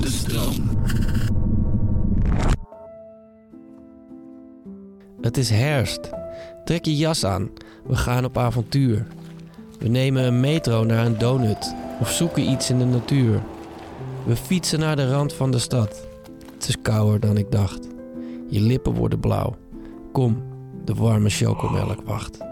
De stroom. Het is herfst. Trek je jas aan. We gaan op avontuur. We nemen een metro naar een donut of zoeken iets in de natuur. We fietsen naar de rand van de stad. Het is kouder dan ik dacht. Je lippen worden blauw. Kom, de warme chocomelk wacht.